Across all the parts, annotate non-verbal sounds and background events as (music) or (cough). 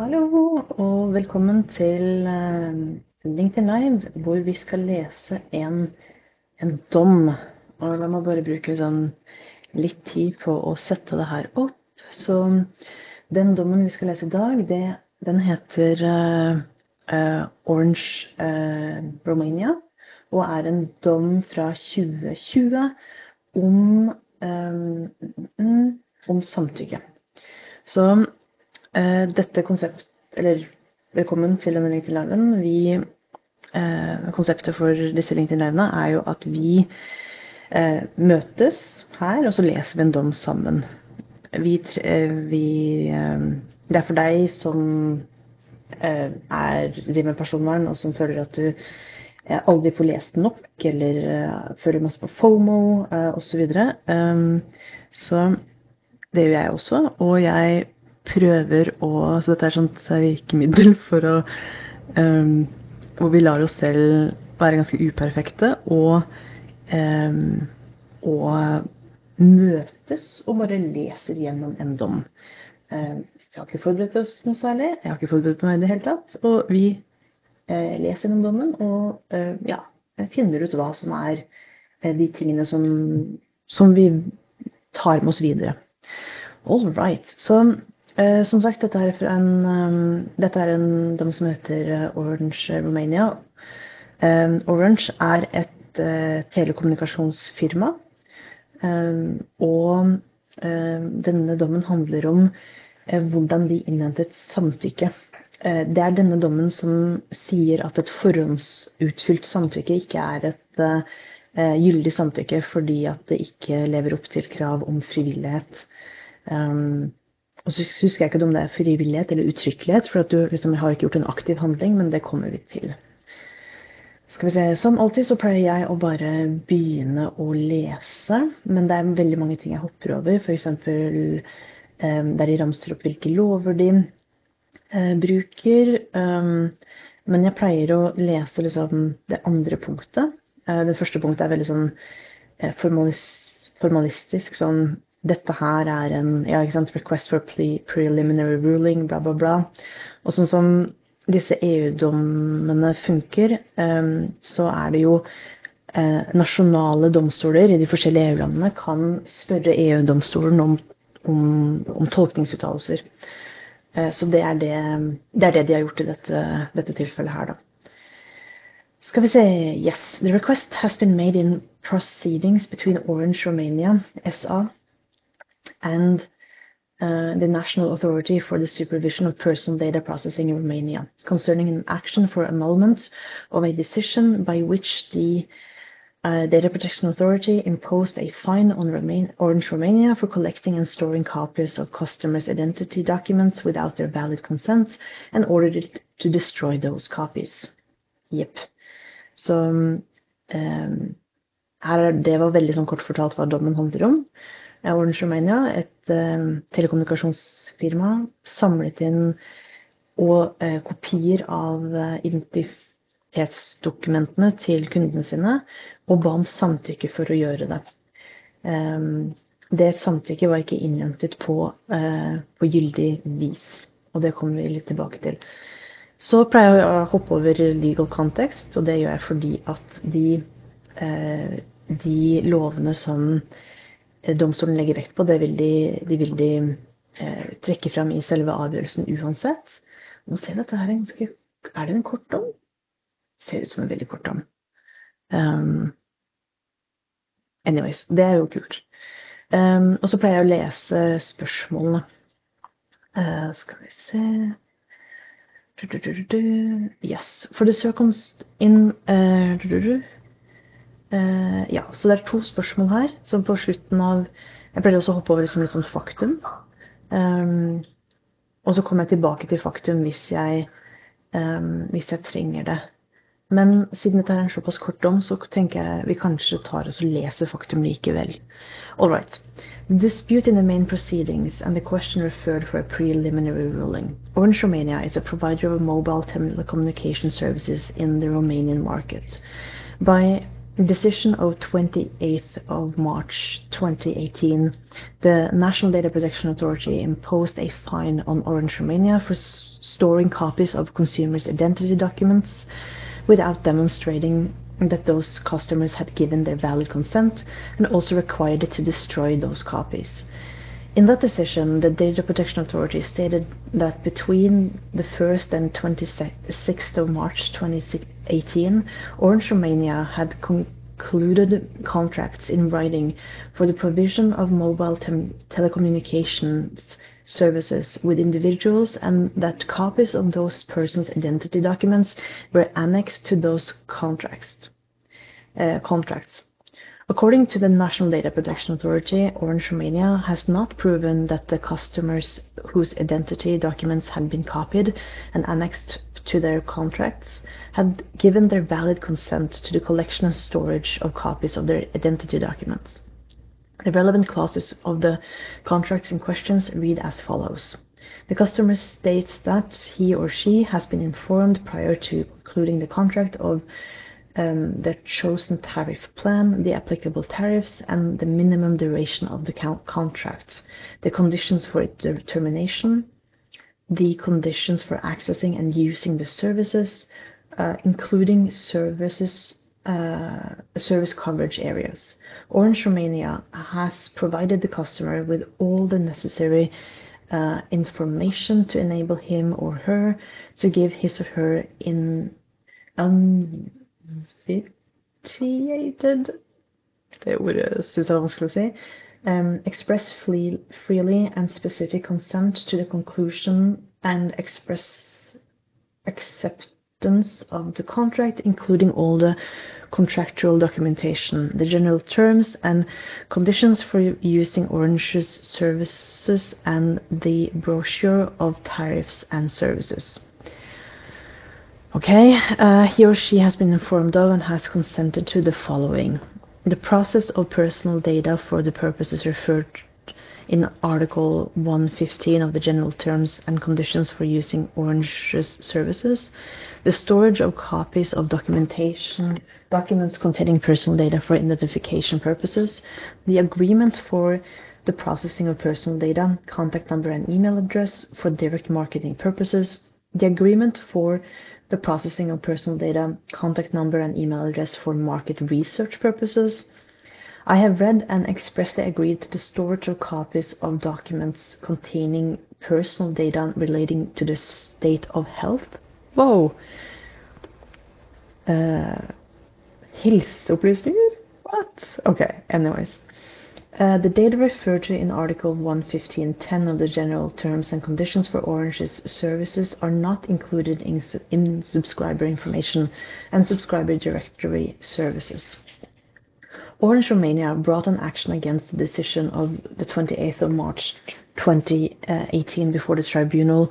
Hallo, og velkommen til uh, LinkedIn Live, hvor vi skal lese en, en dom. Og la meg bare bruke sånn litt tid på å sette det her opp. Så den dommen vi skal lese i dag, det, den heter uh, uh, Orange Romania. Og er en dom fra 2020 om, um, om samtykke. Så Eh, dette konsept, eller velkommen til denne LinkedIn-liven. Eh, konseptet for disse LinkedIn-livene er jo at vi eh, møtes her, og så leser vi en dom sammen. Vi, vi, det er for deg som er, driver med personvern, og som føler at du aldri får lest nok, eller føler masse på FOMO osv. Så, videre. så det gjør jeg også. Og jeg prøver å Så dette er sånt virkemiddel (laughs) for å um, Hvor vi lar oss selv være ganske uperfekte og, um, og møtes og bare leser gjennom en dom. Um, har ikke forberedt oss noe særlig. Jeg har ikke forberedt meg i det hele tatt. Og vi uh, leser gjennom dommen og uh, ja, finner ut hva som er uh, de tingene som, som vi tar med oss videre. All right. Så Eh, som sagt, dette er, en, um, dette er en dom som heter uh, Orange Romania. Um, Orange er et telekommunikasjonsfirma. Og denne dommen handler om hvordan de innhentet samtykke. Det er denne dommen som sier at et forhåndsutfylt samtykke ikke er et gyldig samtykke fordi at det ikke lever opp til krav om frivillighet. Um, og så husker jeg ikke om det er frivillighet eller uttrykkelighet, for at du liksom har ikke gjort en aktiv handling, men det kommer vi til. Skal vi se, Som alltid så pleier jeg å bare begynne å lese, men det er veldig mange ting jeg hopper over. F.eks. Eh, der de ramser opp hvilke lover de eh, bruker. Um, men jeg pleier å lese liksom det andre punktet. Eh, det første punktet er veldig sånn eh, formalistisk. sånn dette her er en ja, ikke sant, request for preliminary ruling, bla, bla, bla. Og sånn som disse EU-dommene funker, um, så er det jo uh, nasjonale domstoler i de forskjellige EU-landene kan spørre EU-domstolen om, om, om tolkningsuttalelser. Uh, så det er det, det er det, de har gjort i dette, dette tilfellet her, da. Skal vi se Yes. The request has been made in proceedings between Orange Romania SA and uh, the National Authority for the Supervision of Personal Data Processing in Romania concerning an action for annulment of a decision by which the uh, Data Protection Authority imposed a fine on Orange Romania for collecting and storing copies of customers' identity documents without their valid consent and ordered it to destroy those copies. Jepp. Så um, her, det var veldig sånn kort fortalt hva dommen handler om. Orange Romania, et uh, telekommunikasjonsfirma, samlet inn og uh, kopier av uh, identitetsdokumentene til kundene sine og ba om samtykke for å gjøre det. Det samtykket var ikke innhentet på, på, gyldig vis, og det kommer vi litt tilbake til. Så pleier jeg å hoppe over legal context, og det gjør jeg fordi at de, de lovene som Eh, domstolen legger vekt på, det vil de, de, vil de eh, trekke fram i selve avgjørelsen uansett. Nå ser jeg at dette er en ganske Er det en kort dom? Ser ut som en veldig kort dom. Um, anyways, det er jo kult. Um, og så pleier jeg å lese spørsmålene. Uh, skal vi se Yes. For the circumst in Uh, ja, så det er to spørsmål her som på slutten av Jeg pleier også å hoppe over liksom litt sånn faktum. Um, og så kommer jeg tilbake til faktum hvis jeg, um, hvis jeg trenger det. Men siden dette er en såpass kort dom, så tenker jeg vi kanskje tar oss og leser faktum likevel. All right. Dispute in the main proceedings and the question referred for a preliminary ruling. Orange Romania is a provider of mobile telecommunication services in the Romanian market. By decision of 28th of March 2018, the National Data Protection Authority imposed a fine on Orange Romania for storing copies of consumers' identity documents without demonstrating that those customers had given their valid consent and also required it to destroy those copies. In that decision, the Data Protection Authority stated that between the 1st and 26th of March 2018, Orange Romania had concluded contracts in writing for the provision of mobile telecommunications services with individuals and that copies of those persons' identity documents were annexed to those contracts. Uh, contracts. According to the National Data Protection Authority, Orange Romania has not proven that the customers whose identity documents had been copied and annexed to their contracts had given their valid consent to the collection and storage of copies of their identity documents. The relevant clauses of the contracts in questions read as follows. The customer states that he or she has been informed prior to concluding the contract of the chosen tariff plan, the applicable tariffs, and the minimum duration of the contract, the conditions for its termination, the conditions for accessing and using the services, uh, including services uh, service coverage areas. Orange Romania has provided the customer with all the necessary uh, information to enable him or her to give his or her in um, vitiated Det ordet syns jeg var. Um, express free, freely and specific consent to the conclusion and express acceptance of the contract, including all the contractual documentation, the general terms and conditions for using Orange's services, and the brochure of tariffs and services. Okay, uh, he or she has been informed of and has consented to the following. The process of personal data for the purposes referred in Article 115 of the General Terms and Conditions for using Orange's services, the storage of copies of documentation, documents containing personal data for identification purposes, the agreement for the processing of personal data, contact number and email address for direct marketing purposes, the agreement for the processing of personal data, contact number, and email address for market research purposes. I have read and expressly agreed to the storage of copies of documents containing personal data relating to the state of health. Whoa! Uh, helseopplysninger? What? Okay, anyways. Uh, the data referred to in Article 115.10 of the General Terms and Conditions for Orange's services are not included in, subscriber information and subscriber directory services. Orange Romania brought an action against the decision of the 28th of March 2018 before the tribunal,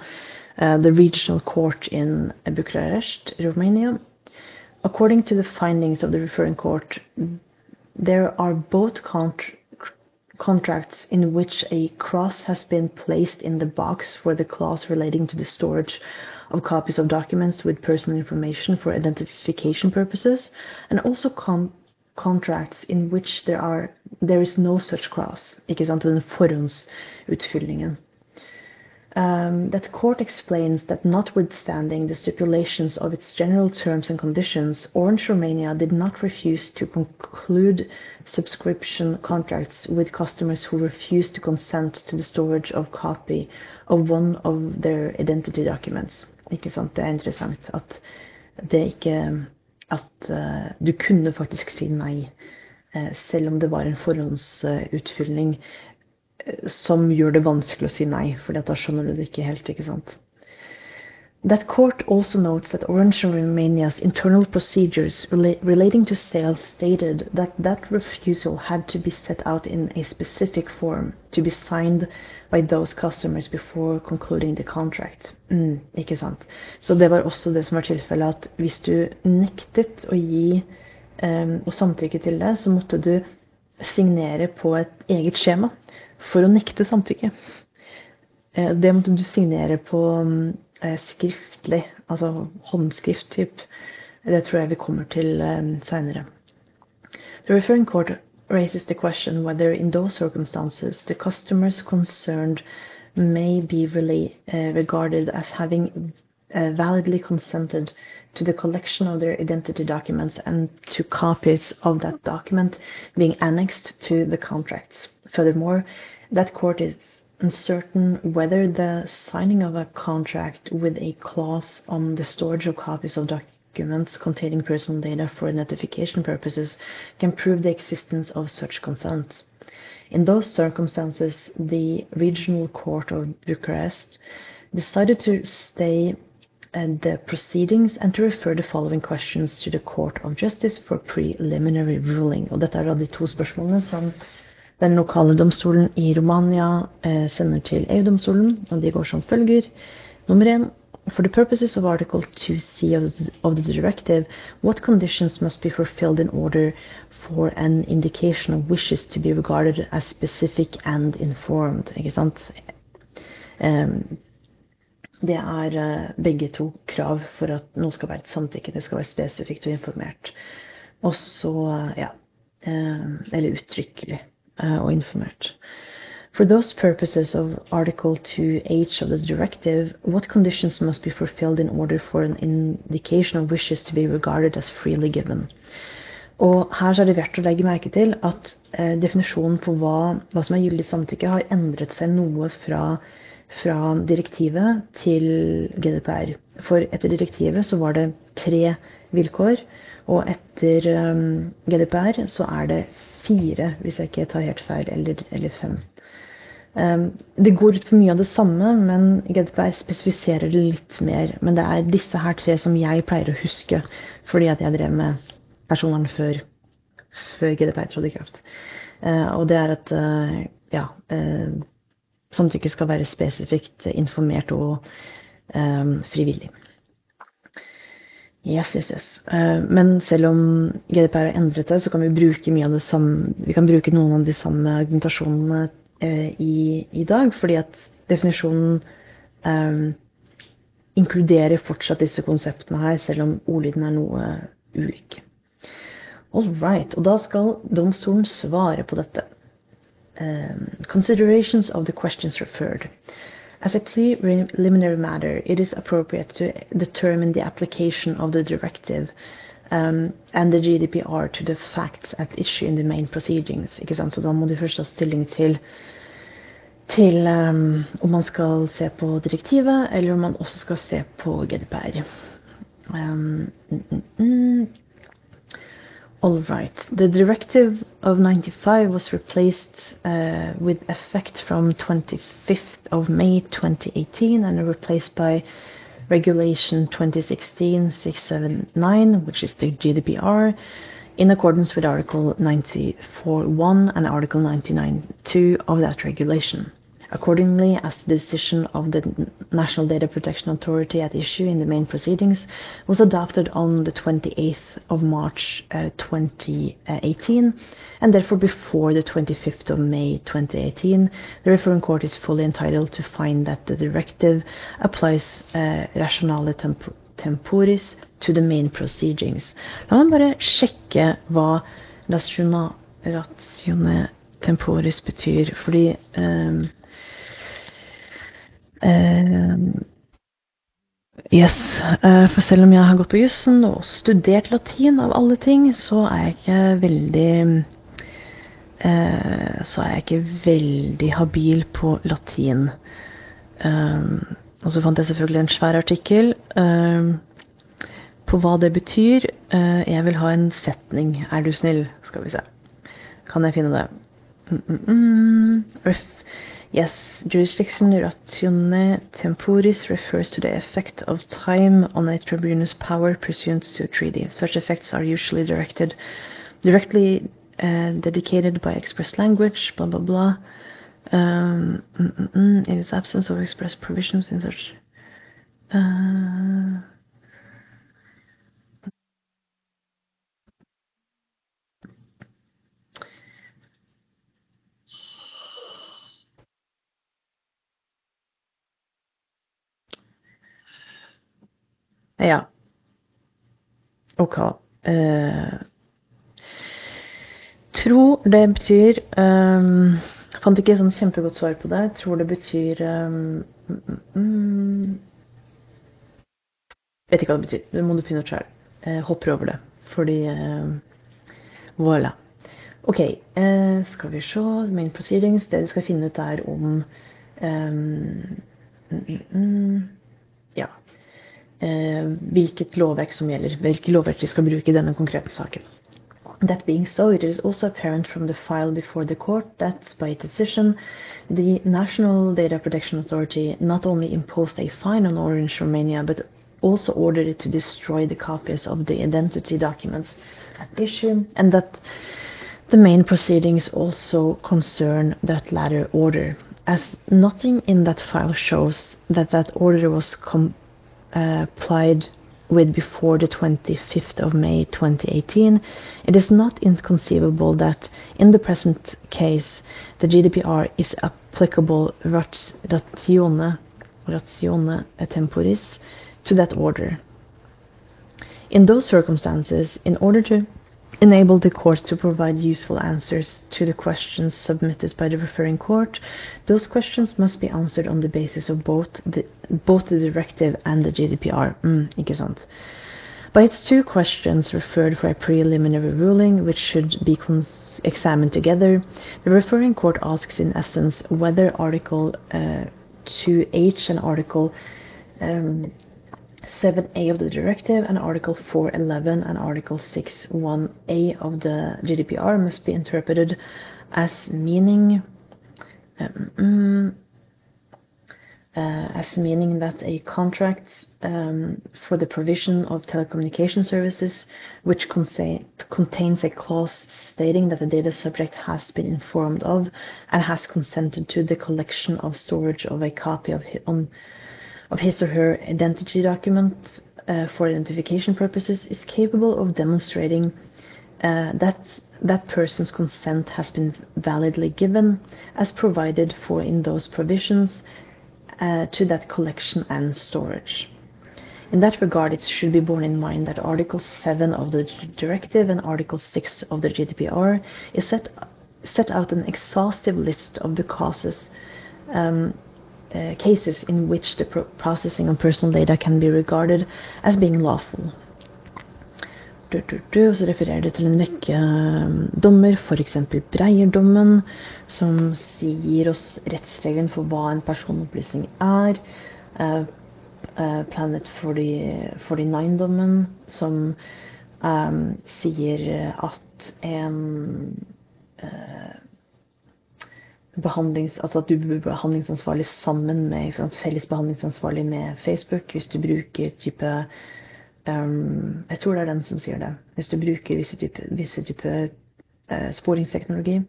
uh, the regional court in Bucharest, Romania. According to the findings of the referring court, there are both contracts contracts in which a cross has been placed in the box for the clause relating to the storage of copies of documents with personal information for identification purposes, and also con contracts in which there are there is no such clause, ikke sant, den forhåndsutfyllingen. Um, that court explains that notwithstanding the stipulations of its general terms and conditions, Orange Romania did not refuse to conclude subscription contracts with customers who refused to consent to the storage of copy of one of their identity documents. Ikke sant? Det er interessant at det ikke At uh, du kunne faktisk si nei, uh, selv om det var en forhåndsutfylling som gjør det vanskelig å si nei, for da skjønner du det ikke helt, ikke sant? That court also notes that Orange Romania's internal procedures rela relating to sales stated that that refusal had to be set out in a specific form to be signed by those customers before concluding the contract. Mm, ikke sant? Så det var også det som var tilfellet, at hvis du nektet å gi um, og samtykke til det, så måtte du signere på et eget skjema for å nekte samtykke. Eh, det måtte du signere på eh, skriftlig, altså håndskrift typ. Det tror jeg vi kommer til eh, seinere. The referring court raises the question whether in those circumstances the customers concerned may be really, regarded as having validly consented to the collection of their identity documents and to copies of that document being annexed to the contracts. Furthermore, that court is uncertain whether the signing of a contract with a clause on the storage of copies of documents containing personal data for identification purposes can prove the existence of such consent. In those circumstances, the Regional Court of Bucharest decided to stay the proceedings and to refer the following questions to the Court of Justice for preliminary ruling. Og dette er da de to spørsmålene som den lokale domstolen i Romania eh, sender til EU-domstolen, og de går som følger. Nummer én. For the purposes of Article 2C of the, of the directive, what conditions must be fulfilled in order for an indication of wishes to be regarded as specific and informed? Ikke sant? Um, det er uh, begge to krav for at noe skal være et samtykke. Det skal være spesifikt og informert. Og så, ja uh, Eller uttrykkelig og informert. For those purposes of Article 2H of the directive, what conditions must be fulfilled in order for an indication of wishes to be regarded as freely given? Og her er det verdt å legge merke til at eh, definisjonen på hva, hva, som er gyldig samtykke, har endret seg noe fra, fra, direktivet til GDPR. For etter direktivet så var det tre vilkår, og etter um, GDPR så er det fire, hvis jeg ikke tar helt feil, eller, eller fem. Um, det går ut på mye av det samme, men GDPR spesifiserer det litt mer. Men det er disse her tre som jeg pleier å huske, fordi at jeg drev med personvern før, før GDPR trådte i kraft. Uh, og det er at uh, ja, uh, samtykke skal være spesifikt informert og um, frivillig. Yes, yes, yes. men selv om GDPR har endret det, så kan vi bruke mye av det samme, vi kan bruke noen av de samme argumentasjonene i, i dag, fordi at definisjonen um, inkluderer fortsatt disse konseptene her, selv om ordlyden er noe ulik. All right. Og da skal domstolen svare på dette. Um, considerations of the questions referred. As a preliminary matter, it is appropriate to determine the application of the directive um, and the GDPR to the facts at issue in the main proceedings. Ikke sant? Så da må du først ta stilling til, til um, om man skal se på direktivet, eller om man også skal se på GDPR. Um, mm, mm, mm. All right. The directive of 95 was replaced uh, with effect from 25th of May 2018 and replaced by Regulation 2016-679, which is the GDPR, in accordance with Article 94.1 and Article 99.2 of that regulation. Accordingly, as the decision of the National Data Protection Authority at issue in the main proceedings was adopted on the 28th of March uh, 2018, and therefore before the 25th of May 2018, the referring court is fully entitled to find that the directive applies uh, ratione temp temporis to the main proceedings. La ratione temporis betyr, fordi um, yes. Uh, for selv om jeg har gått på jussen og studert latin av alle ting, så er jeg ikke veldig uh, Så er jeg ikke veldig habil på latin. og så fant jeg selvfølgelig en svær artikkel på hva det betyr. jeg vil ha en setning. Er du snill? Skal vi se. Kan jeg finne det? Mm -mm. Yes, jurisdiction ratione temporis refers to the effect of time on a tribunal's power pursuant to a treaty. Such effects are usually directed directly uh, dedicated by express language, blah blah blah. Um, mm, mm, mm, in its absence of express provisions in such. Uh, Ja. OK. Uh, tror det betyr um, Jeg fant ikke sånn kjempegodt svar på det. Jeg tror det betyr um, mm, Vet ikke hva det betyr. Det må du finne ut sjøl. Jeg hopper over det. Fordi uh, Voilà. OK, uh, skal vi se. Main proceedings. Det vi skal finne ut, er om um, mm, mm, Ja. Uh, hvilket lovverk som gjelder. Hvilke lovverk vi skal bruke i denne konkrete saken. That being so, it is also apparent from the file before the court that, by decision, the National Data Protection Authority not only imposed a fine on Orange Romania, but also ordered it to destroy the copies of the identity documents at issue, and that the main proceedings also concern that latter order, as nothing in that file shows that that order was complied uh, with before the 25th of May 2018, it is not inconceivable that in the present case the GDPR is applicable ratione, ratione temporis to that order. In those circumstances, in order to enable the court to provide useful answers to the questions submitted by the referring court, those questions must be answered on the basis of both the, both the directive and the GDPR. Mm, ikke sant? By its two questions referred for a preliminary ruling, which should be examined together, the referring court asks in essence whether Article uh, 2H and Article um, 7a of the directive and Article 411 and Article 61a of the GDPR must be interpreted as meaning um, uh, as meaning that a contract um, for the provision of telecommunication services which contains a clause stating that the data subject has been informed of and has consented to the collection of storage of a copy of his, on of his or her identity document uh, for identification purposes is capable of demonstrating uh, that that person's consent has been validly given as provided for in those provisions uh, to that collection and storage. In that regard, it should be borne in mind that Article 7 of the directive and Article 6 of the GDPR is set, set out an exhaustive list of the causes um, uh, cases in which the pro processing of personal data can be regarded as being lawful. Du, du, du, så refererer det til en rekke um, dommer, f.eks. Breierdommen, som gir oss rettsregelen for hva en personopplysning er. Uh, uh, Planet 49-dommen, som um, sier at en uh, behandlings, altså at du blir behandlingsansvarlig sammen med sant, felles behandlingsansvarlig med Facebook hvis du bruker type um, Jeg tror det er den som sier det. Hvis du bruker visse type, visse type uh, sporingsteknologi.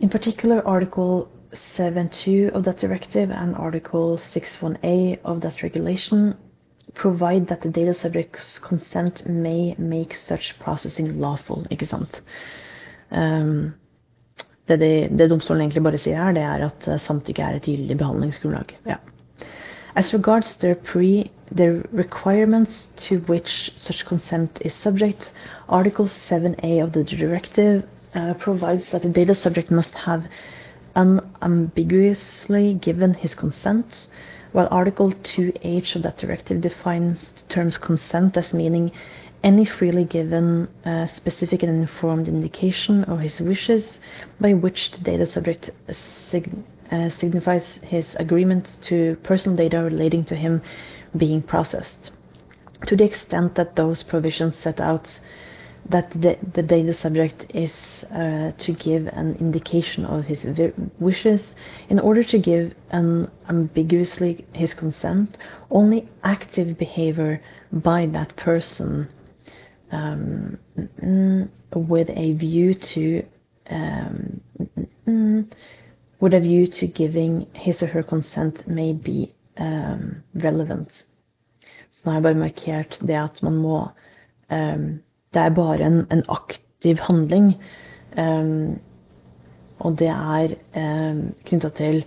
In particular, Article 7.2 of that directive and Article 6.1a of that regulation provide that the data subject's consent may make such processing lawful. Ikke sant? Um, det, de, det domstolen egentlig bare sier her, det er at eh, samtykke er et gyldig behandlingsgrunnlag. Ja. As regards the, pre, the requirements to which such consent is subject, Article 7a of the directive uh, provides that the data subject must have unambiguously given his consent, while Article 2h of that directive defines the terms consent as meaning any freely given uh, specific and informed indication of his wishes by which the data subject sig uh, signifies his agreement to personal data relating to him being processed. To the extent that those provisions set out that the, the data subject is uh, to give an indication of his wishes in order to give unambiguously his consent, only active behavior by that person um, with a view to um, with a view to giving his or her consent may be um, relevant. Så nå har jeg bare markert det at man må um, Det er bare en, en aktiv handling. Um, og det er um, knytta til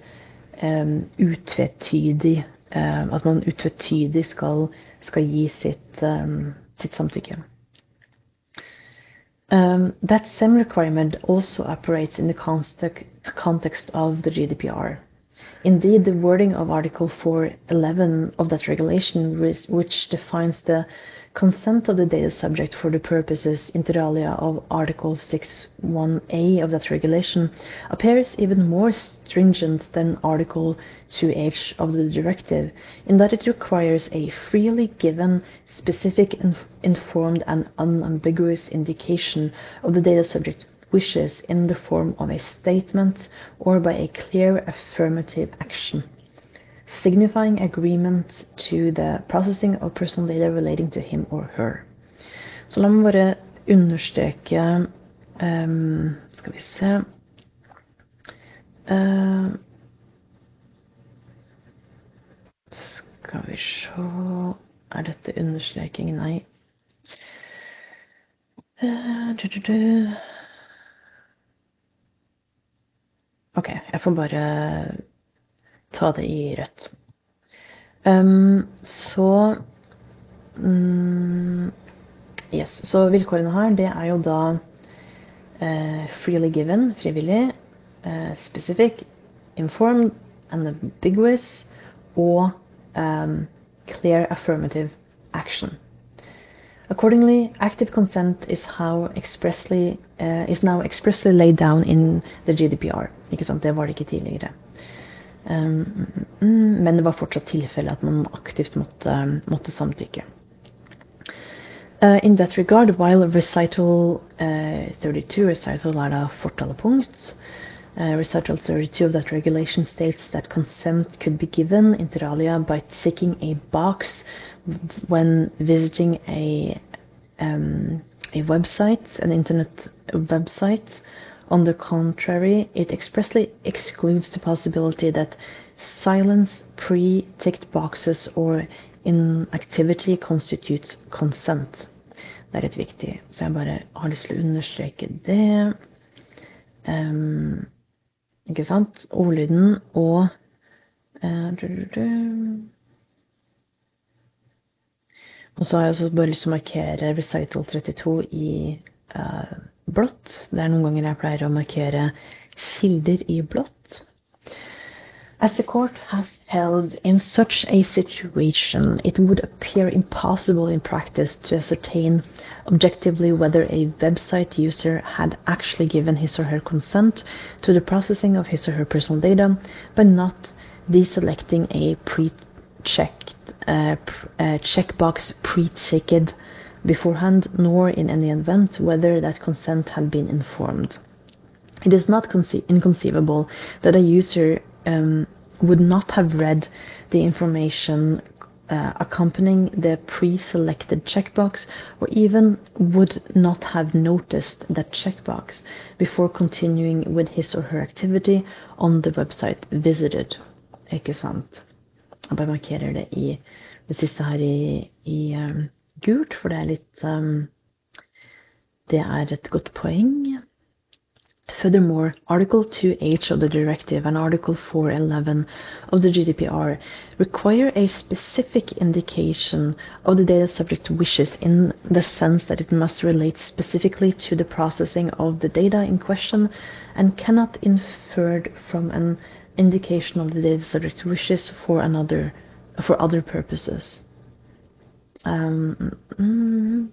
um, utvetydig At man utvetydig skal, skal gi sitt, sitt samtykke. Um, that same requirement also operates in the context of the GDPR. Indeed, the wording of Article 411 of that regulation, which defines the consent of the data subject for the purposes inter alia of Article 6.1a of that regulation, appears even more stringent than Article 2h of the directive, in that it requires a freely given, specific, informed, and unambiguous indication of the data subject wishes in the form of a statement or by a clear affirmative action, signifying agreement to the processing of personal data relating to him or her. Så la meg bare understreke um, Skal vi se uh, Skal vi se Er dette understreking? Nei. Uh, du, du, du. Ok, jeg får bare ta det i rødt. Um, så um, Yes. Så vilkårene her, det er jo da uh, freely given, frivillig, uh, specific, informed, ambiguous og um, clear affirmative action. Accordingly, active consent is how expressly uh, is now expressly laid down in the GDPR. Ikke sant? Det var det ikke tidligere. Um, men det var fortsatt tilfelle at man aktivt måtte, måtte samtykke. Uh, in that regard, while recital uh, 32, recital er da fortalepunkt, uh, recital 32 of that regulation states that consent could be given inter alia by ticking a box when visiting a um, a website, an internet website. On the contrary, it expressly excludes the possibility that silence pre-ticked boxes or inactivity constitutes consent. Det er litt viktig, så jeg bare har lyst til å understreke det. Um, ikke sant? Ordlyden og uh, Og så har jeg også bare lyst til å markere recital 32 i uh, blått. Det er noen ganger jeg pleier å markere kilder i blått. As the court has held, in such a situation, it would appear impossible in practice to ascertain objectively whether a website user had actually given his or her consent to the processing of his or her personal data by not deselecting a pre-checked uh, uh, checkbox pre-ticked beforehand, nor in any event whether that consent had been informed. It is not conce- inconceivable that a user um, would not have read the information uh, accompanying the pre-selected checkbox or even would not have noticed that checkbox before continuing with his or her activity on the website visited. Ikke sant? Jeg bare markerer det i det siste her i, i um, gult, for det er litt um, Det er et godt poeng. Furthermore, Article 2H of the Directive and Article 411 of the GDPR require a specific indication of the data subject's wishes in the sense that it must relate specifically to the processing of the data in question and cannot inferred from an indication of the data subject's wishes for another for other purposes. Um, mm,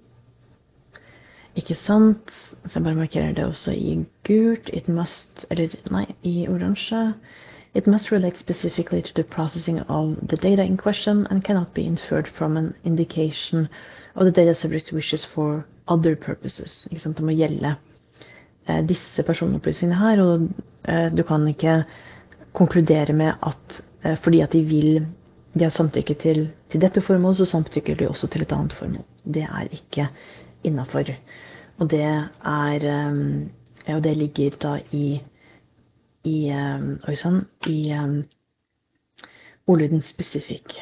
ikke sant? Så jeg bare markerer det også i gult. It must Eller nei, i oransje. It must relate specifically to the processing of the data in question and cannot be inferred from an indication of the data subject's wishes for other purposes. Ikke sant? Det må gjelde eh, disse personopplysningene her, og eh, du kan ikke konkludere med at eh, fordi at de vil de har samtykke til, til dette formålet, så samtykker de også til et annet formål. Det er ikke innafor. Og det er ja, Og det ligger da i i um, Oi sann i ordlyden spesifikk.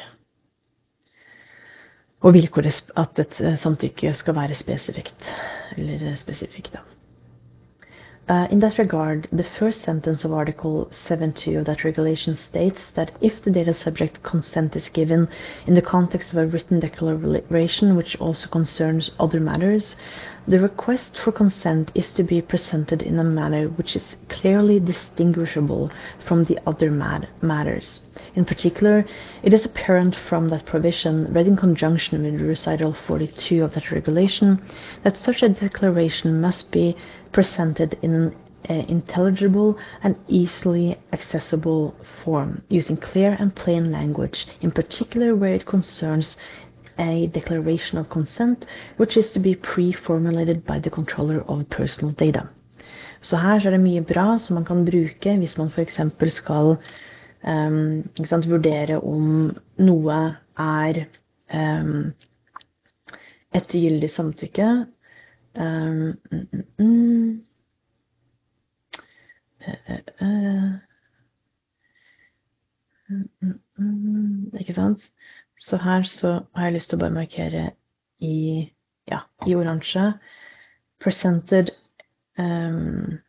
Og vilkåret at et samtykke skal være spesifikt. Eller spesifikt, da. Uh, in that regard, the first sentence of Article 7.2 of that regulation states that if the data subject consent is given in the context of a written declaration which also concerns other matters, the request for consent is to be presented in a manner which is clearly distinguishable from the other matters. In particular, it is apparent from that provision, read in conjunction with recital 42 of that regulation, that such a declaration must be presented in an uh, intelligible and easily accessible form, using clear and plain language, in particular where it concerns a declaration of consent, which is to be pre-formulated by the controller of personal data. Så her er det mye bra som man kan bruke hvis man f.eks. skal um, sant, vurdere om noe er um, et gyldig samtykke. Um, mm, mm. Ikke sant? Så her så har jeg lyst til å bare markere i, ja, i oransje Presented um,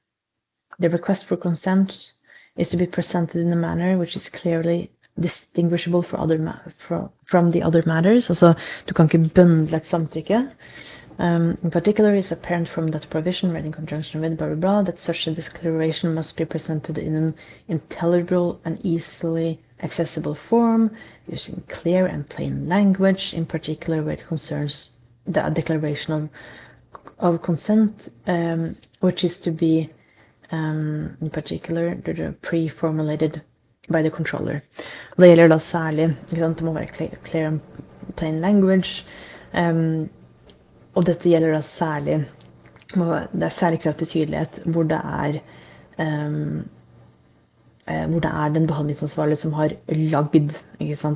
The request for consent is to be presented in a manner which is clearly distinguishable from, from the other matters. Altså, du kan ikke bøndle et samtykke. Um, in particular, it's apparent from that provision read in conjunction with blah, blah, blah, that such a declaration must be presented in an intelligible and easily accessible form, using clear and plain language, in particular where it concerns the declaration of, of consent, um, which is to be, um, in particular, pre-formulated by the controller. Det gjelder da særlig Det må være clear, and plain language. Um, og dette gjelder da særlig Det er særlig krav til tydelighet hvor det er um, Eh, hvor det er den behandlingsansvarlige som har lagd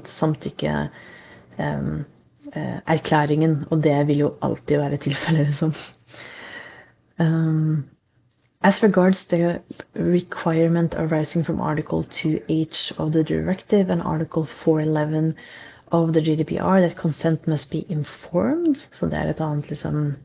samtykkeerklæringen. Eh, og det vil jo alltid være tilfellet, liksom. Um, as regards the requirement arising from Article 2H of the Directive and Article 411 of the GDPR, that consent must be informed, så det er et annet liksom,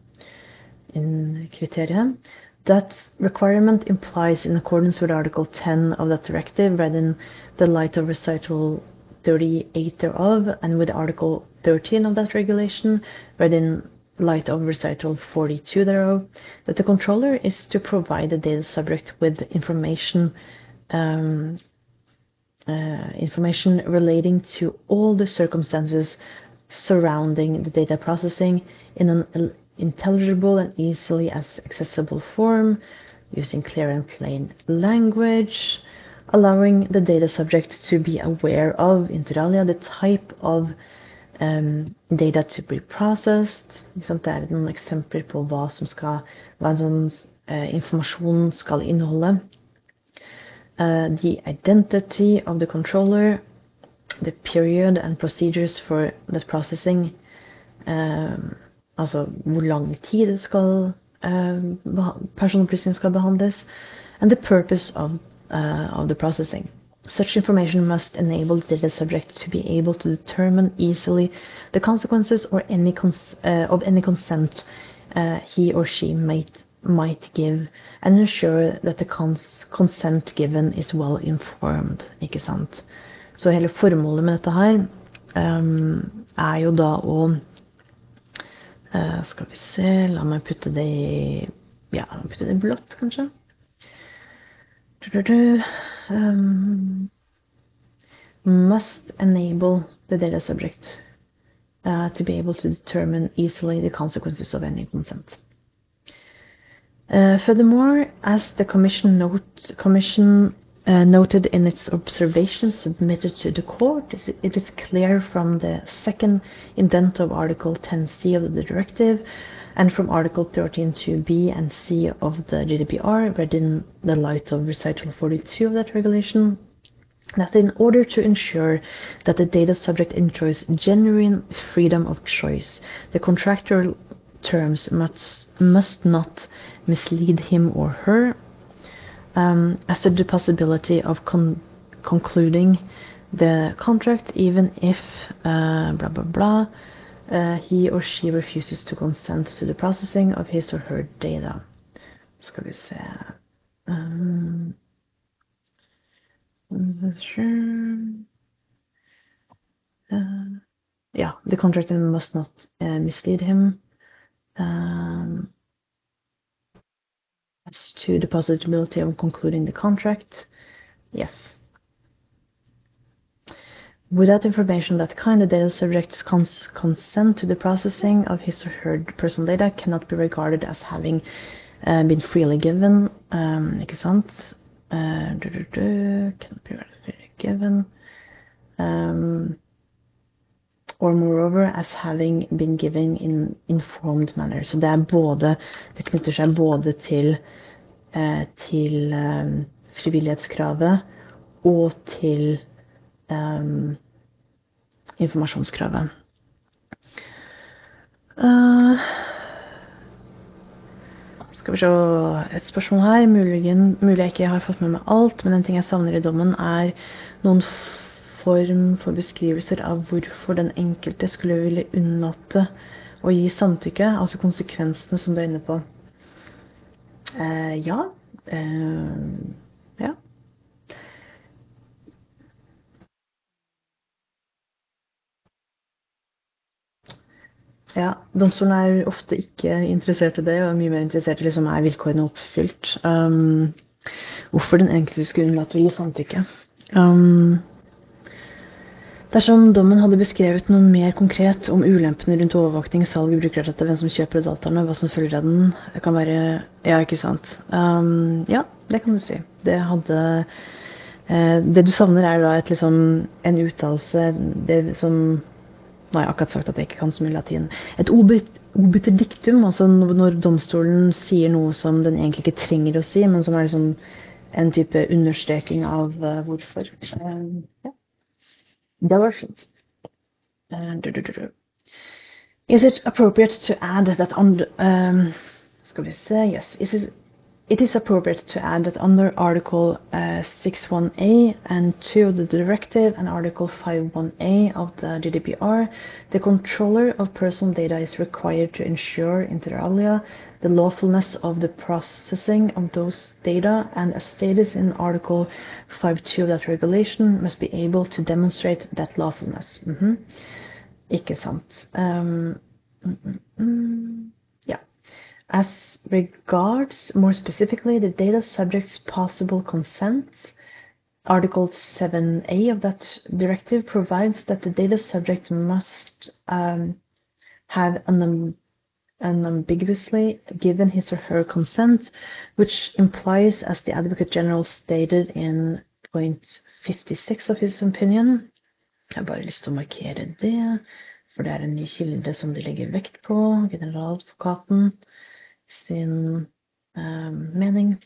kriterium. That requirement implies, in accordance with Article 10 of that directive, read in the light of recital 38 thereof, and with Article 13 of that regulation, read in light of recital 42 thereof, that the controller is to provide the data subject with information um, uh, information relating to all the circumstances surrounding the data processing in an intelligible and easily accessible form, using clear and plain language, allowing the data subject to be aware of, inter alia, the type of data to be processed. Det er noen eksempler på hva en sånn informasjon skal inneholde. Uh, the identity of the controller, the period and procedures for that processing, um, altså hvor lang tid uh, personopplysninger skal behandles, and the purpose of, uh, of the processing. Such information must enable the data subject to be able to determine easily the consequences or any cons uh, of any consent uh, he or she might might give, and ensure that the cons consent given is well informed. Ikke sant? Så hele formålet med dette her um, er jo da å Uh, skal vi se La meg putte det i Ja, putte det i blått, kanskje. Um, must enable the data subject uh, to be able to determine easily the consequences of any consent. Uh, furthermore, as the Commission, note, commission uh, noted in its observations submitted to the court, it is clear from the second indent of Article 10c of the directive and from Article 13.2b and c of the GDPR, read in the light of recital 42 of that regulation, that in order to ensure that the data subject enjoys genuine freedom of choice, the contractual terms must, must not mislead him or her um, as to the possibility of con concluding the contract even if uh, blah blah blah uh, he or she refuses to consent to the processing of his or her data. Skal vi se Um. Uh, yeah, the contractor must not uh, mislead him. Um, as to the possibility of concluding the contract, yes. Without information that kind, the data subject's cons consent to the processing of his or her personal data cannot be regarded as having uh, been freely given. Um? Uh, cannot be freely given. Um, or moreover as having been given in informed manner. Så det er både Det knytter seg både til, til um, frivillighetskravet og til um, informasjonskravet. Skal vi se Et spørsmål her. Mulig, mulig jeg ikke har fått med meg alt, men en ting jeg savner i dommen, er noen form for beskrivelser av hvorfor den enkelte skulle ville unnlate å gi samtykke, altså konsekvensene som du er inne på. Uh, ja. Uh, ja. Ja, domstolen er ofte ikke interessert i det, og er mye mer interessert i liksom, er vilkårene oppfylt. Um, hvorfor den enkelte skulle unnlate å gi samtykke. Um, dersom dommen hadde beskrevet noe mer konkret om ulempene rundt overvåkning, salg, brukerdata, hvem som kjøper dataene, hva som følger av den, kan være Ja, ikke sant. Um, ja, det kan du si. Det hadde eh, Det du savner, er da et, liksom, en uttalelse det som nå har jeg akkurat sagt at jeg ikke kan så mye latin. Et obiter diktum, altså når domstolen sier noe som den egentlig ikke trenger å si, men som er liksom en type understreking av uh, hvorfor. Um, ja. Du, du, Is it appropriate to add that on the, um, Skal vi se Yes. Is it it is appropriate to add that under Article uh, 61A and 2 of the Directive and Article 51A of the GDPR, the controller of personal data is required to ensure, inter alia, the lawfulness of the processing of those data, and as stated in Article 5.2 of that regulation, must be able to demonstrate that lawfulness. Mm -hmm. Ikke sant. Um, mm, mm, mm. As regards, more specifically, the data subject's possible consent, Article 7a of that directive provides that the data subject must um, have unambiguously given his or her consent, which implies, as the Advocate General stated in point 56 of his opinion Jeg har bare lyst til å markere det, for det er en ny kilde som de legger vekt på, generaladvokaten sin um, mening.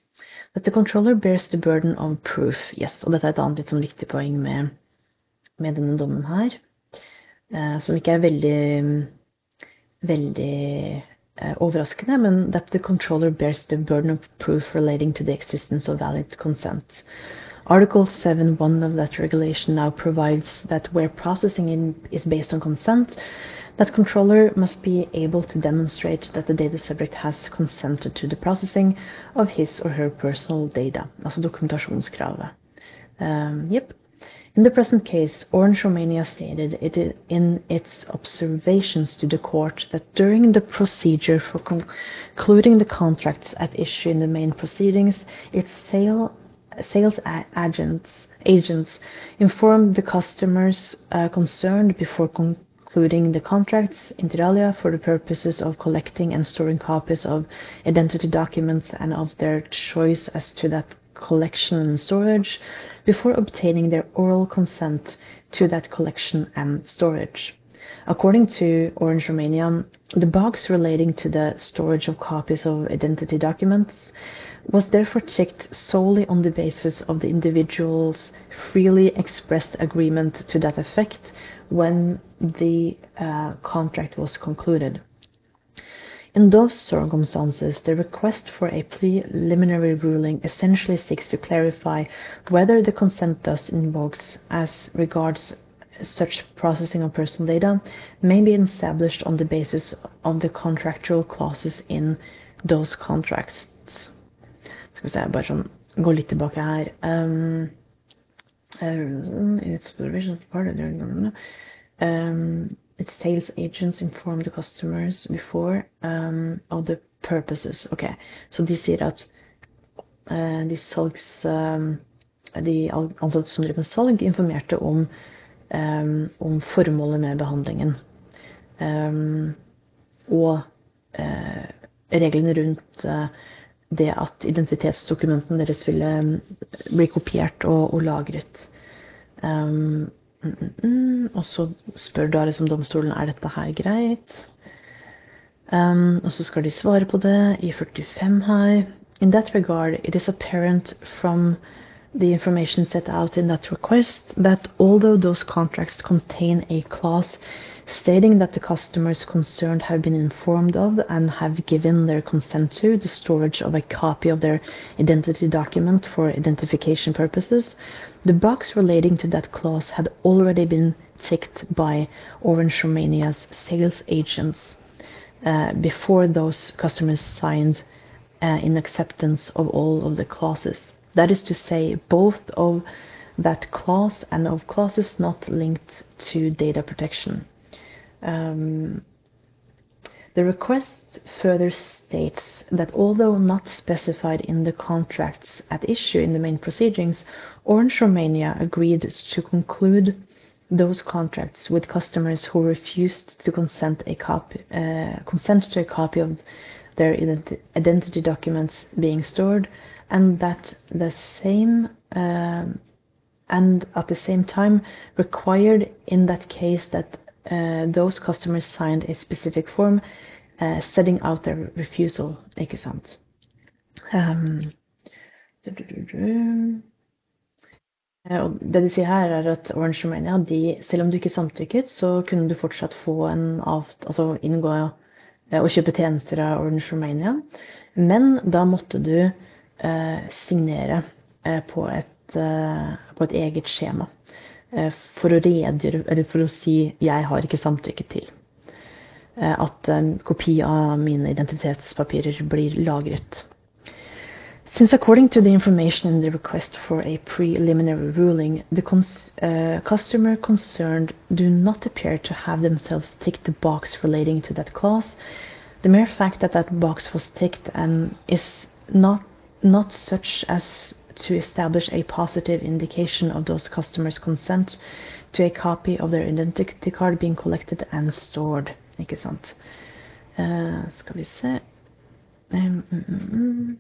That the controller bears the burden of proof. Yes, og dette er et annet litt sånn viktig poeng med, med denne dommen her. Uh, som ikke er veldig veldig uh, overraskende, men that the controller bears the burden of proof relating to the existence of valid consent. Article 7.1 of that regulation now provides that where processing in, is based on consent, that controller must be able to demonstrate that the data subject has consented to the processing of his or her personal data, altså dokumentasjonskravet. Um, yep. In the present case, Orange Romania stated it in its observations to the court that during the procedure for concluding the contracts at issue in the main proceedings, its sale, sales agents, agents informed the customers uh, concerned before con including the contracts, inter alia, for the purposes of collecting and storing copies of identity documents and of their choice as to that collection and storage, before obtaining their oral consent to that collection and storage. According to Orange Romania, the box relating to the storage of copies of identity documents was therefore checked solely on the basis of the individual's freely expressed agreement to that effect when the uh, contract was concluded. In those circumstances, the request for a preliminary ruling essentially seeks to clarify whether the consent thus invokes as regards such processing of personal data may be established on the basis of the contractual clauses in those contracts. Skal vi se, bare sånn gå litt tilbake her. Um, it's supervision of the um, its sales agents inform the customers before um, of the purposes. Ok, Så de sier at uh, de salgs um, De ansatte som driver med salg, informerte om, um, om formålet med behandlingen. Um, og uh, reglene rundt uh, det at identitetsdokumentene deres ville um, bli kopiert og, og lagret. Um, mm, mm, mm. Og så spør da liksom domstolen er dette her greit. Um, og så skal de svare på det i 45 her. In that regard, it is apparent from the information set out in that request that although those contracts contain a clause stating that the customers concerned have been informed of and have given their consent to the storage of a copy of their identity document for identification purposes, the box relating to that clause had already been ticked by Orange Romania's sales agents uh, before those customers signed uh, in acceptance of all of the clauses. That is to say, both of that clause and of clauses not linked to data protection. Um, the request further states that although not specified in the contracts at issue in the main proceedings, Orange Romania agreed to conclude those contracts with customers who refused to consent a copy uh, consent to a copy of their identi identity documents being stored, and that the same um, and at the same time required in that case that uh, those customers signed a specific form uh, setting out their refusal, ikke sant. Um, og det de sier her, er at Orange Romania, de, selv om du ikke samtykket, så kunne du fortsatt få en avt, altså inngå og kjøpe tjenester av Orange Romania. Men da måtte du eh, signere eh, på, et, eh, på, et, eget skjema. Eh, for å redegjøre, eller for å si 'jeg har ikke samtykket til' eh, at kopi av mine identitetspapirer blir lagret. Since according to the information in the request for a preliminary ruling, the cons uh, customer concerned do not appear to have themselves ticked the box relating to that clause, the mere fact that that box was ticked and is not not such as to establish a positive indication of those customers' consent to a copy of their identity card being collected and stored. Ikke sant? Uh, skal vi se um.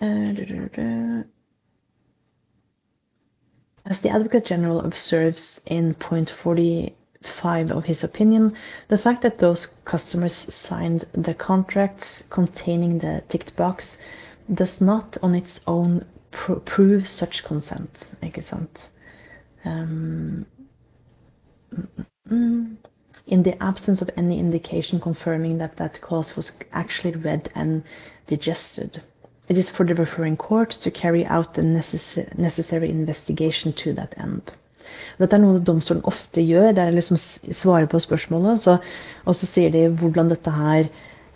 Uh, As the Advocate General observes in point 45 of his opinion, the fact that those customers signed the contracts containing the ticked box does not on its own pr prove such consent. Ikke sant? Um, mm, in the absence of any indication confirming that that clause was actually read and digested. It is for the referring court to carry out the necessary investigation to that end. Dette er noe domstolen ofte gjør. Det er liksom svare på spørsmålet, så, og så sier de hvordan dette her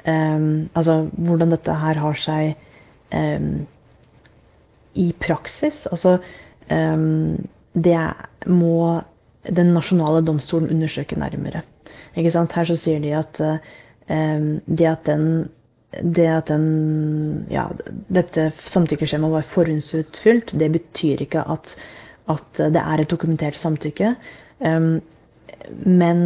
um, Altså hvordan dette her har seg i praksis. Altså um, Det må den nasjonale domstolen undersøke nærmere. Ikke sant? Her så sier de at det at den det at den, ja, dette samtykkeskjemaet var forhåndsutfylt, det betyr ikke at, at, det er et dokumentert samtykke. Men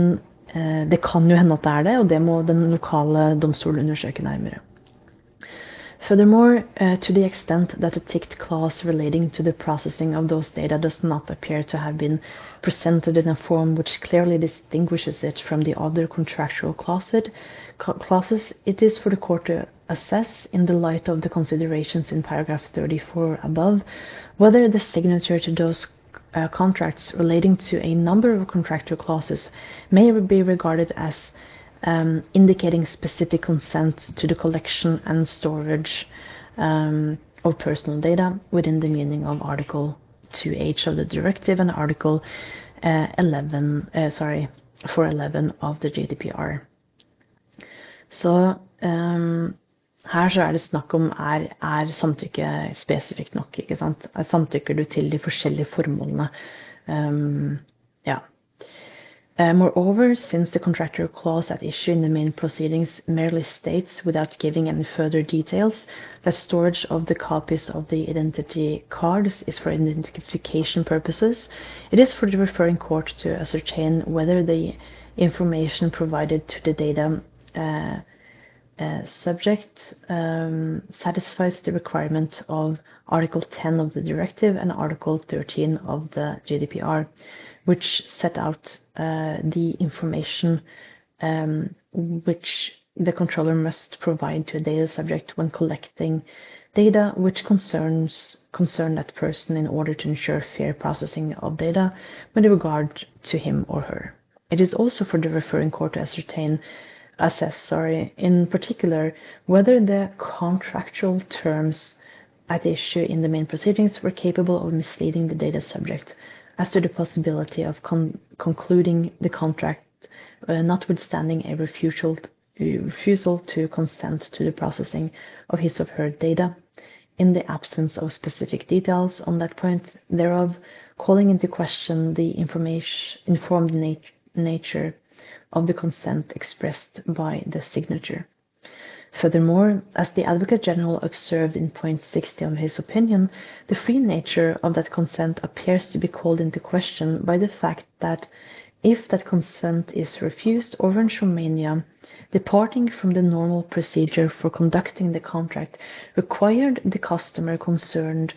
uh, det kan jo hende at det er det, og det må den lokale domstolen undersøke nærmere. Furthermore, uh, to the extent that a ticked clause relating to the processing of those data does not appear to have been presented in a form which clearly distinguishes it from the other contractual clauses, it is for the court to assess, in the light of the considerations in paragraph 34 above, whether the signature to those uh, contracts relating to a number of contractual clauses may be regarded as um, indicating specific consent to the collection and storage um, of personal data within the meaning of Article 2H of the directive and Article uh, 11, uh, sorry, 411 of the GDPR. Så um, her så er det snakk om er, er samtykke spesifikt nok. ikke sant? Samtykker du til de forskjellige formålene? Um, ja. Uh, moreover, since the contractor clause at issue in the main proceedings merely states, without giving any further details, that storage of the copies of the identity cards is for identification purposes, it is for the referring court to ascertain whether the information provided to the data uh, uh, subject um, satisfies the requirement of Article 10 of the directive and Article 13 of the GDPR, which set out uh, the information um, which the controller must provide to a data subject when collecting data which concerns concern that person in order to ensure fair processing of data with regard to him or her. It is also for the referring court to ascertain assess, sorry, in particular whether the contractual terms at issue in the main proceedings were capable of misleading the data subject as to the possibility of con concluding the contract uh, notwithstanding a refusal, refusal to consent to the processing of his or her data in the absence of specific details on that point thereof, calling into question the informed nat nature of the consent expressed by the signature. Furthermore, as the Advocate General observed in point 60 of his opinion, the free nature of that consent appears to be called into question by the fact that if that consent is refused, Orange Romania, departing from the normal procedure for conducting the contract, required the customer concerned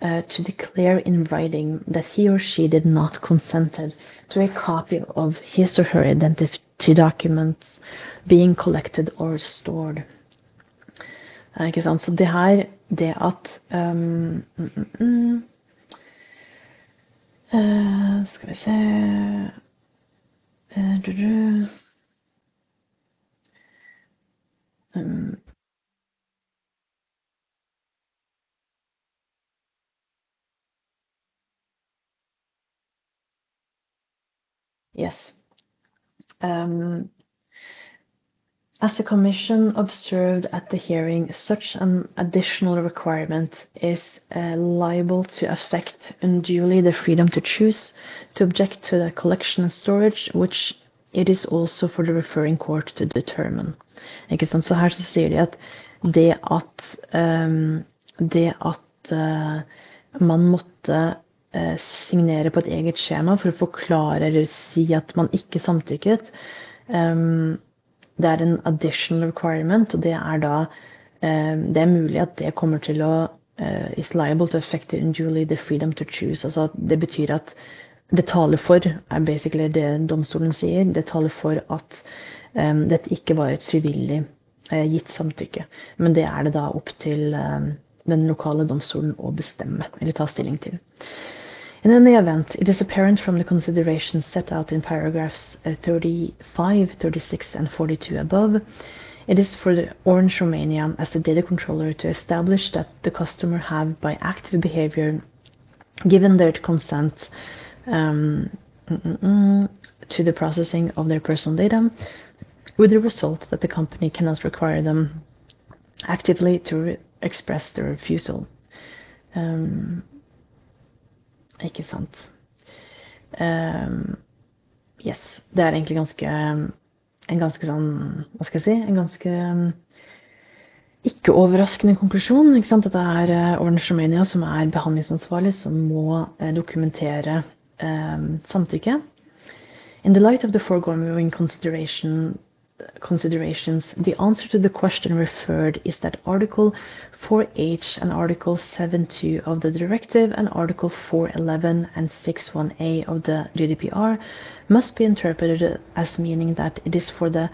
uh, to declare in writing that he or she did not consented to a copy of his or her identity documents being collected or stored. Uh, ikke sant? Så det her, det at um, mm, mm, uh, Skal vi se uh, du, du. Um, Yes. Um, as the Commission observed at the hearing, such an additional requirement is uh, liable to affect unduly the freedom to choose, to object to the collection and storage, which it is also for the referring court to determine. Ikke sant? Så her så sier de at det at, um, det at uh, man måtte signere på et eget skjema for å forklare eller si at man ikke samtykket. Um, det er en additional requirement, og det er da um, Det er mulig at det kommer til å uh, is liable to affect unduly the freedom to choose. Altså det betyr at det taler for, er basically det domstolen sier, det taler for at um, dette ikke var et frivillig uh, gitt samtykke. Men det er det da opp til den lokale domstolen å bestemme, eller ta stilling til. In any event, it is apparent from the considerations set out in paragraphs uh, 35, 36, and 42 above, it is for the Orange Romania as the data controller to establish that the customer have, by active behavior, given their consent um, to the processing of their personal data, with the result that the company cannot require them actively to express their refusal. Um, Ikke sant. Um, yes. Det er egentlig ganske En ganske sånn Hva skal jeg si? En ganske um, ikke overraskende konklusjon. Ikke sant? Dette er uh, Orange Romania som er behandlingsansvarlig, som må uh, dokumentere um, samtykke. In the light of the foregoing consideration, considerations, the answer to the question referred is that Article 4H and Article 7.2 of the Directive and Article 4.11 and 6.1a of the GDPR must be interpreted as meaning that it is for the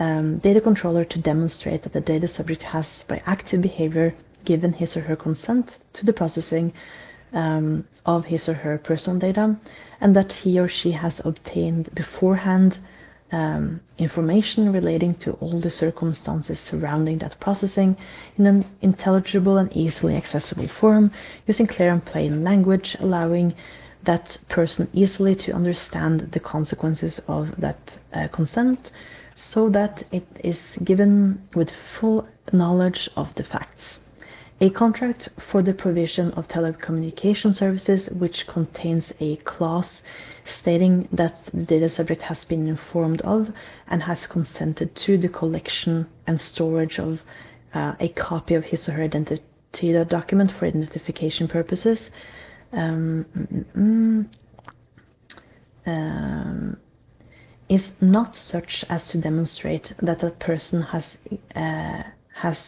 um, data controller to demonstrate that the data subject has, by active behavior, given his or her consent to the processing um, of his or her personal data, and that he or she has obtained beforehand um, information relating to all the circumstances surrounding that processing in an intelligible and easily accessible form using clear and plain language, allowing that person easily to understand the consequences of that uh, consent so that it is given with full knowledge of the facts. A contract for the provision of telecommunication services which contains a clause stating that the data subject has been informed of and has consented to the collection and storage of uh, a copy of his or her identity document for identification purposes. Um, mm, mm, mm, um, is not such as to demonstrate that a person has uh, has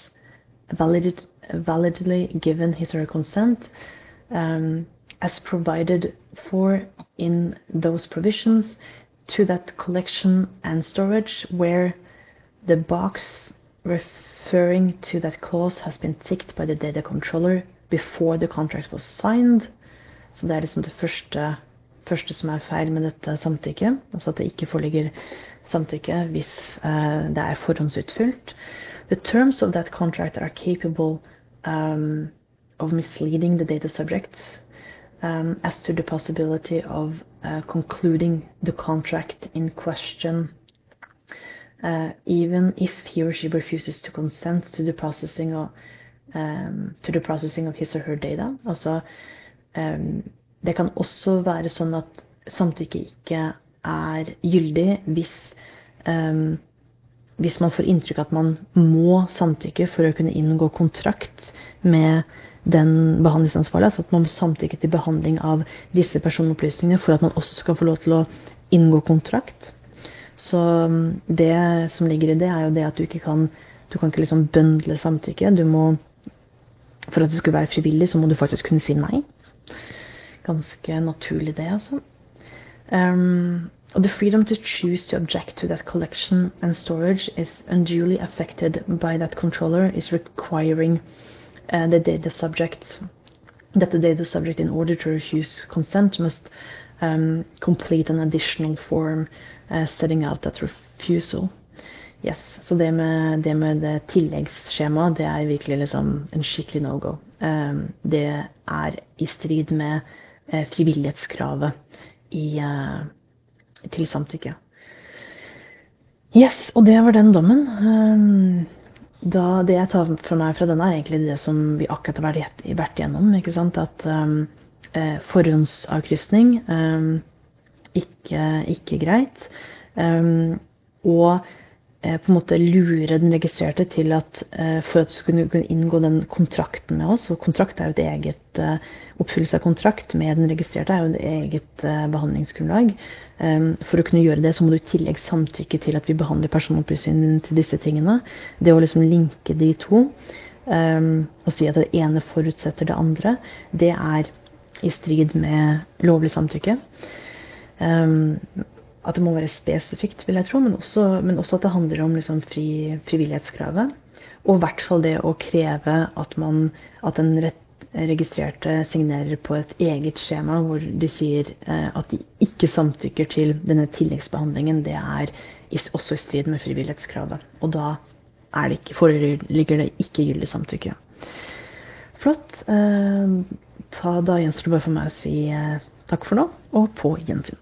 valid, validly given his or her consent um, as provided for in those provisions to that collection and storage where the box referring to that clause has been ticked by the data controller before the contract was signed. Så det er liksom det første, første som er feil med dette samtykket. Altså at det ikke foreligger samtykke hvis uh, det er forhåndsutfylt. The terms of that contract are capable um, of misleading the data subject um, as to the possibility of uh, concluding the contract in question, uh, even if he or she refuses to consent to the processing of um, to the processing of his or her data. Altså, um, det kan også være sånn at samtykke ikke er gyldig hvis um, hvis man får inntrykk av at man må samtykke for å kunne inngå kontrakt med den behandlingsansvarlige, altså at man må samtykke til behandling av disse personopplysningene for at man også skal få lov til å inngå kontrakt. Så um, det som ligger i det, er jo det at du ikke kan du kan ikke liksom bøndle samtykke. Du må, for at det skulle være frivillig, så må du faktisk kunne si nei. Ganske naturlig, det, altså. Um, the freedom to choose to object to that collection and storage is unduly affected by that controller is requiring uh, the data subject that the data subject in order to refuse consent must um, complete an additional form uh, setting out that refusal. Yes, Så det med det, med det tilleggsskjemaet, det er virkelig liksom en skikkelig no go. Um, det er i strid med uh, frivillighetskravet i uh, til samtykke. Yes, og det var den dommen. Ehm, da, det jeg tar for meg fra den, er egentlig det som vi akkurat har vært, vært igjennom. ikke sant? At um, forhåndsavkrysning um, ikke, ikke greit. Um, og på en måte lure den registrerte til at eh, for at du skulle kunne inngå den kontrakten med oss Og kontrakt er jo et eget eh, oppfyllelse av kontrakt med den registrerte er jo et eget behandlingsgrunnlag. For å kunne gjøre det, så må du i tillegg samtykke til at vi behandler personopplysningene til disse tingene. Det å liksom linke de to og si at det ene forutsetter det andre, det er i strid med lovlig samtykke at det må være spesifikt, vil jeg tro, men også, men også at det handler om liksom fri, frivillighetskravet. Og i hvert fall det å kreve at, man, at den registrerte signerer på et eget skjema hvor de sier eh, at de ikke samtykker til denne tilleggsbehandlingen. Det er også i strid med frivillighetskravet. Og da det ikke, foreligger det ikke gyldig samtykke. Flott. Eh, ta, da gjenstår det bare for meg å si eh, takk for nå, og på gjensyn.